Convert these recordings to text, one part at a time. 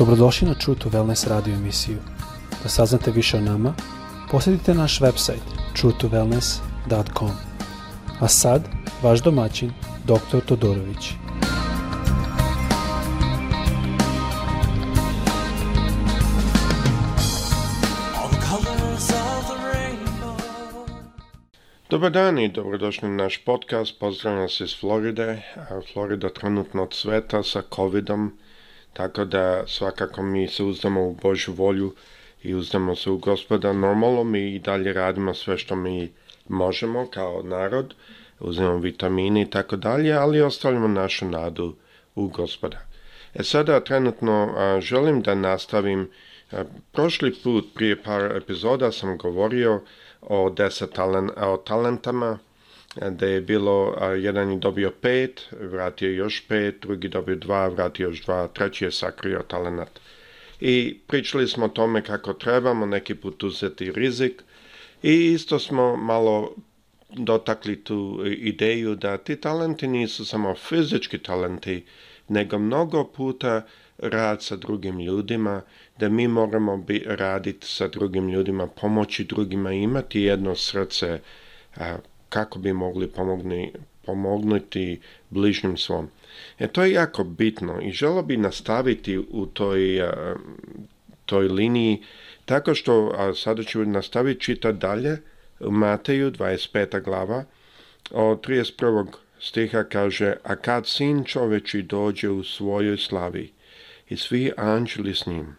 Dobrodošli na True to Wellness radio emisiju. Da saznate više o nama, posjetite naš website truetowellness.com. A sad, vaš domaćin, dr. Todorović. Dobar dan i dobrodošli na naš podcast. Pozdravljam nas iz Floride. Florida trenutno sveta sa COVID-om. Tako da svakako mi se uzdamo u Božju volju i uzdamo se u gospoda. Normalno mi i dalje radimo sve što mi možemo kao narod, uzimamo vitamine i tako dalje, ali ostavljamo našu nadu u gospoda. E sada trenutno želim da nastavim. prošli put prije par epizoda sam govorio o deset o talentama, da je bilo, jedan je dobio pet, vratio još pet, drugi dobio dva, vratio još dva, treći je sakrio talenat. I pričali smo o tome kako trebamo neki put uzeti rizik i isto smo malo dotakli tu ideju da ti talenti nisu samo fizički talenti, nego mnogo puta rad sa drugim ljudima, da mi moramo bi, raditi sa drugim ljudima, pomoći drugima, imati jedno srce, kako bi mogli pomogni, pomognuti bližnjim svom. E, to je jako bitno i želo bi nastaviti u toj, e, toj liniji tako što, a sada ću nastaviti čitati dalje, u Mateju 25. glava, od 31. stiha kaže, a kad sin čoveči dođe u svojoj slavi i svi anđeli s njim,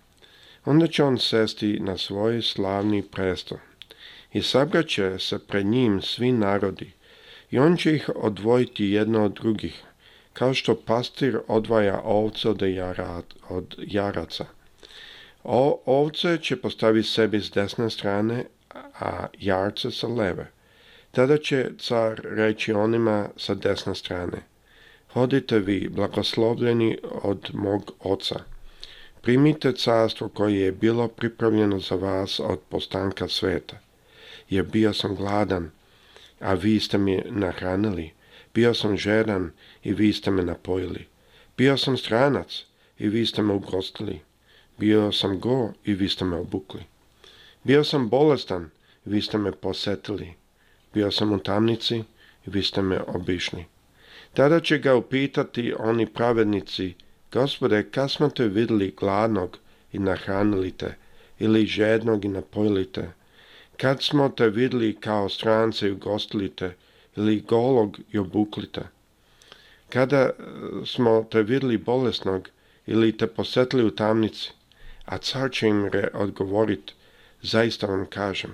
onda će on sesti na svoj slavni presto. I sabraće se pred njim svi narodi i on će ih odvojiti jedno od drugih, kao što pastir odvaja ovce od, jarad od jaraca. O, ovce će postaviti sebi s desne strane, a jarce sa leve. Tada će car reći onima sa desne strane, hodite vi blagoslovljeni od mog oca. Primite carstvo koje je bilo pripravljeno za vas od postanka sveta jer bio sam gladan, a vi ste me nahranili. Bio sam žedan i vi ste me napojili. Bio sam stranac i vi ste me ugostili. Bio sam go i vi ste me obukli. Bio sam bolestan i vi ste me posetili. Bio sam u tamnici i vi ste me obišli. Tada će ga upitati oni pravednici, Gospode, kad smo te vidjeli gladnog i nahranili te, ili žednog i napojili te, kad smo te vidli kao strance i ugostilite, ili golog i obuklite. Kada e, smo te vidli bolesnog, ili te posetli u tamnici, a car će im re odgovorit, zaista vam kažem,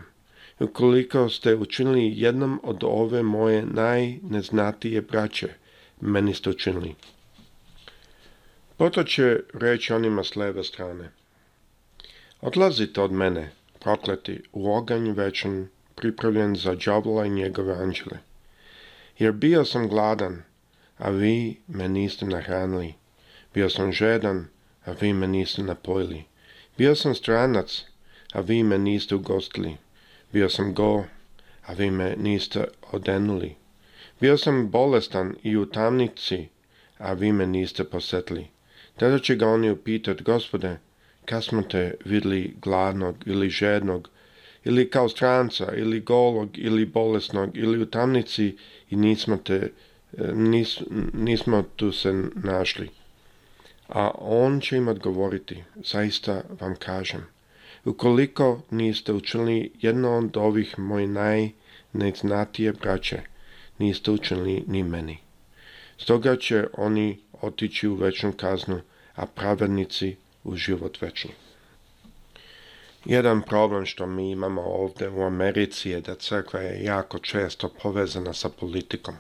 ukoliko ste učinili jednom od ove moje najneznatije braće, meni ste učinili. poto će reći onima s leve strane, odlazite od mene, prokleti u oganj večan, pripravljen za džavola i njegove anđele. Jer bio sam gladan, a vi me niste nahranili. Bio sam žedan, a vi me niste napojili. Bio sam stranac, a vi me niste ugostili. Bio sam go, a vi me niste odenuli. Bio sam bolestan i u tamnici, a vi me niste posetili. Tada će ga oni upitati gospode, kad smo te vidli gladnog ili žednog, ili kao stranca, ili golog, ili bolesnog, ili u tamnici i nismo te, e, nismo tu se našli. A on će im odgovoriti, zaista vam kažem, ukoliko niste učinili jedno od ovih moj najneznatije braće, niste učinili ni meni. Stoga će oni otići u večnu kaznu, a pravednici u život večni. Jedan problem što mi imamo ovdje u Americi je da crkva je jako često povezana sa politikom.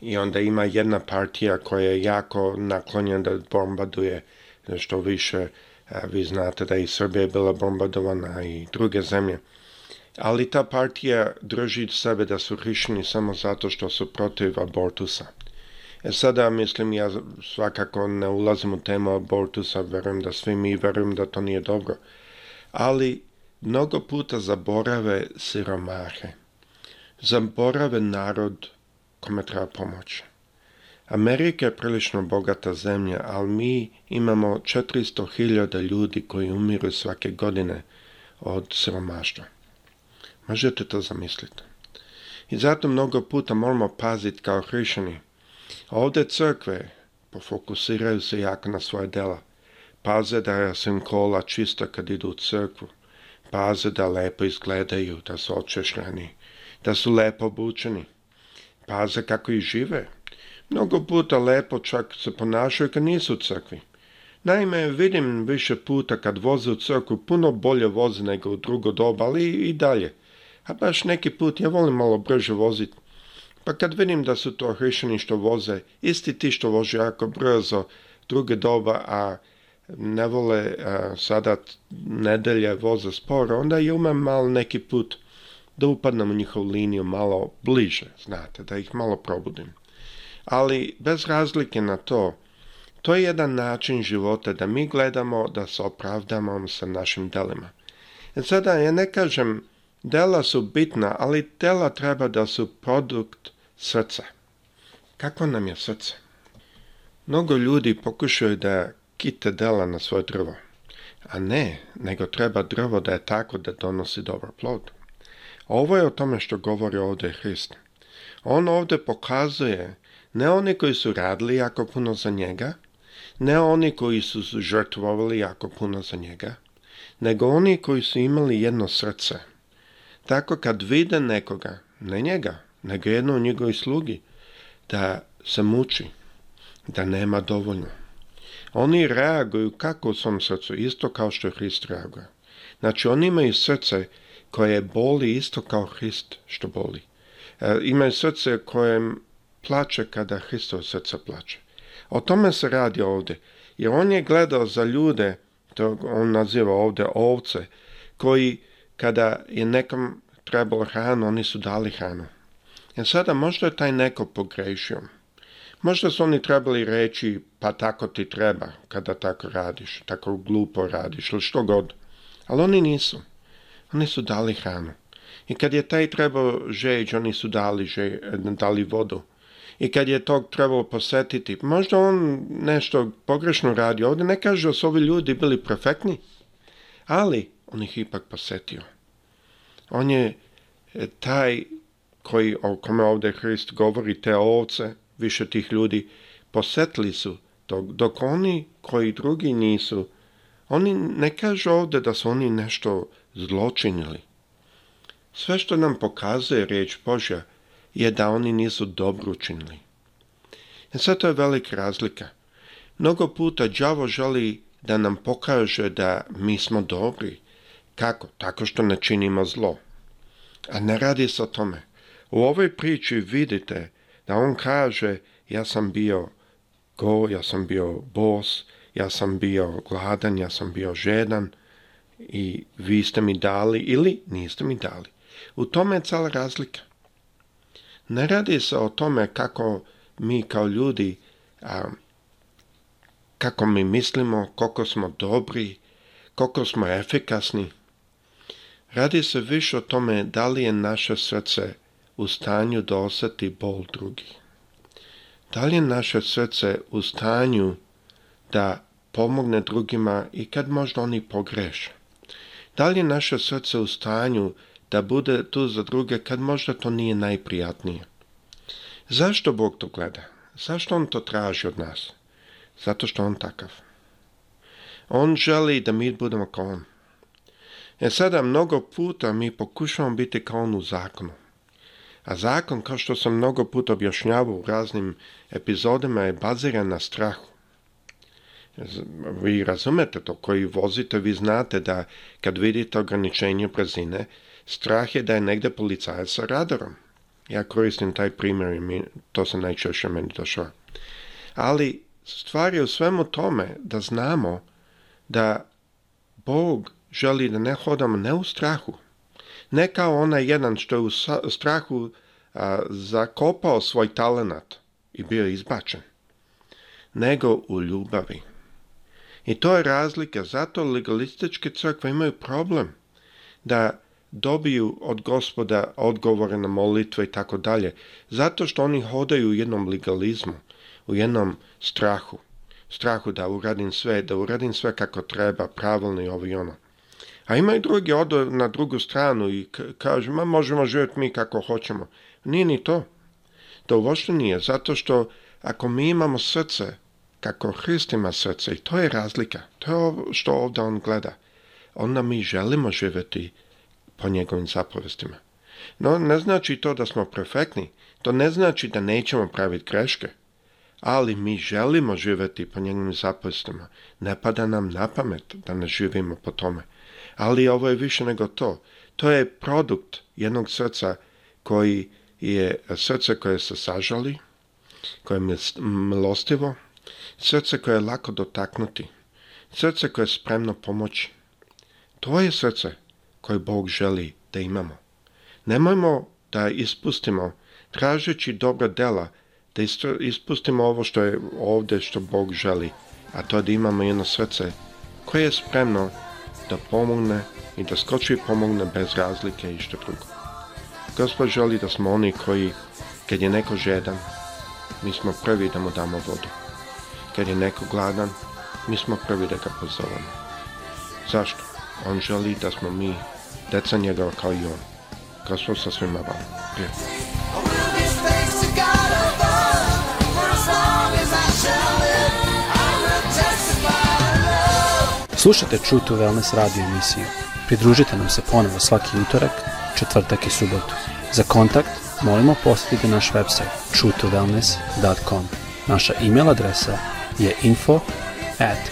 I onda ima jedna partija koja je jako naklonjena da bombarduje što više. E, vi znate da i Srbija je bila bombardovana i druge zemlje. Ali ta partija drži sebe da su hrišćani samo zato što su protiv abortusa. E sada, mislim, ja svakako ne ulazim u temu abortusa, verujem da svi mi verujem da to nije dobro. Ali, mnogo puta zaborave siromahe. Zaborave narod kome treba pomoći. Amerika je prilično bogata zemlja, ali mi imamo 400.000 ljudi koji umiru svake godine od siromaštva. Možete to zamisliti. I zato mnogo puta moramo paziti kao hrišani, ovdje crkve pofokusiraju se jako na svoje dela. Paze da je kola čista kad idu u crkvu. Paze da lepo izgledaju, da su očešljani, da su lepo obučeni. Paze kako i žive. Mnogo puta lepo čak se ponašaju kad nisu u crkvi. Naime, vidim više puta kad voze u crkvu, puno bolje voze nego u drugo doba, ali i dalje. A baš neki put ja volim malo brže voziti. Pa kad vidim da su to hrišćani što voze, isti ti što voze jako brzo, druge doba, a ne vole sada nedelje voze sporo, onda i umem malo neki put da upadnem u njihovu liniju malo bliže, znate, da ih malo probudim. Ali bez razlike na to, to je jedan način života da mi gledamo da se opravdamo sa našim delima. E sada ja ne kažem Dela su bitna, ali tela treba da su produkt srca. Kako nam je srce? Mnogo ljudi pokušaju da kite dela na svoje drvo. A ne, nego treba drvo da je tako da donosi dobar plod. Ovo je o tome što govori ovdje Hrist. On ovdje pokazuje ne oni koji su radili jako puno za njega, ne oni koji su žrtvovali jako puno za njega, nego oni koji su imali jedno srce – tako kad vide nekoga, ne njega, nego jedno u njegovoj slugi, da se muči, da nema dovoljno. Oni reaguju kako u svom srcu, isto kao što je Hrist reaguje. Znači, oni imaju srce koje boli isto kao Hrist što boli. E, imaju srce kojem plače kada Hristovo srce plače. O tome se radi ovdje. Jer on je gledao za ljude, to on naziva ovdje ovce, koji kada je nekom trebalo hranu, oni su dali hranu. Jer sada možda je taj neko pogrešio. Možda su oni trebali reći, pa tako ti treba kada tako radiš, tako glupo radiš ili što god. Ali oni nisu. Oni su dali hranu. I kad je taj trebao žeć, oni su dali, dali vodu. I kad je tog trebao posjetiti, možda on nešto pogrešno radi. Ovdje ne kaže da su ovi ljudi bili perfektni, ali on ih ipak posetio. On je e, taj koji, o kome ovdje Hrist govori, te ovce, više tih ljudi, posetili su, dok, dok oni koji drugi nisu, oni ne kažu ovdje da su oni nešto zločinili. Sve što nam pokazuje riječ Božja je da oni nisu dobro učinili. I sad to je velika razlika. Mnogo puta đavo želi da nam pokaže da mi smo dobri. Kako? Tako što ne činimo zlo. A ne radi se o tome. U ovoj priči vidite da on kaže ja sam bio go, ja sam bio bos, ja sam bio gladan, ja sam bio žedan i vi ste mi dali ili niste mi dali. U tome je cala razlika. Ne radi se o tome kako mi kao ljudi a, kako mi mislimo, koliko smo dobri, koliko smo efikasni. Radi se više o tome da li je naše srce u stanju da osjeti bol drugih. Da li je naše srce u stanju da pomogne drugima i kad možda oni pogreše? Da li je naše srce u stanju da bude tu za druge kad možda to nije najprijatnije? Zašto Bog to gleda? Zašto On to traži od nas? Zato što on takav. On želi da mi budemo kao on. E sada mnogo puta mi pokušavamo biti kao on u zakonu. A zakon, kao što sam mnogo puta objašnjavao u raznim epizodima, je baziran na strahu. Vi razumete to, koji vozite, vi znate da kad vidite ograničenje brzine, strah je da je negde policajac sa radarom. Ja koristim taj primjer i to se najčešće meni došlo. Ali stvar je u svemu tome da znamo da Bog želi da ne hodamo ne u strahu, ne kao onaj jedan što je u strahu a, zakopao svoj talenat i bio izbačen, nego u ljubavi. I to je razlika, zato legalističke crkve imaju problem da dobiju od gospoda odgovore na molitve i tako dalje, zato što oni hodaju u jednom legalizmu u jednom strahu. Strahu da uradim sve, da uradim sve kako treba, pravilno i ovo i ono. A ima i drugi, odo na drugu stranu i kažu, ma možemo živjeti mi kako hoćemo. Nije ni to. To uopšte nije, zato što ako mi imamo srce, kako Hrist ima srce, i to je razlika, to je ovo što ovdje on gleda, onda mi želimo živjeti po njegovim zapovestima. No, ne znači to da smo perfektni, to ne znači da nećemo praviti greške ali mi želimo živjeti po njenim zapostima, Ne pada nam na pamet da ne živimo po tome. Ali ovo je više nego to. To je produkt jednog srca koji je srce koje se sažali, koje je milostivo, srce koje je lako dotaknuti, srce koje je spremno pomoći. To je srce koje Bog želi da imamo. Nemojmo da ispustimo tražeći dobra dela da ispustimo ovo što je ovdje što Bog želi, a to je da imamo jedno srce koje je spremno da pomogne i da skoči i pomogne bez razlike i što drugo. Gospod želi da smo oni koji, kad je neko žedan, mi smo prvi da mu damo vodu. Kad je neko gladan, mi smo prvi da ga pozovemo. Zašto? On želi da smo mi deca njega, kao i on. Gospod sa svima vama. Slušajte True to Wellness radio emisiju. Pridružite nam se ponovo svaki utorak, četvrtak i subotu. Za kontakt molimo posjetite naš website true2wellness.com Naša e-mail adresa je info at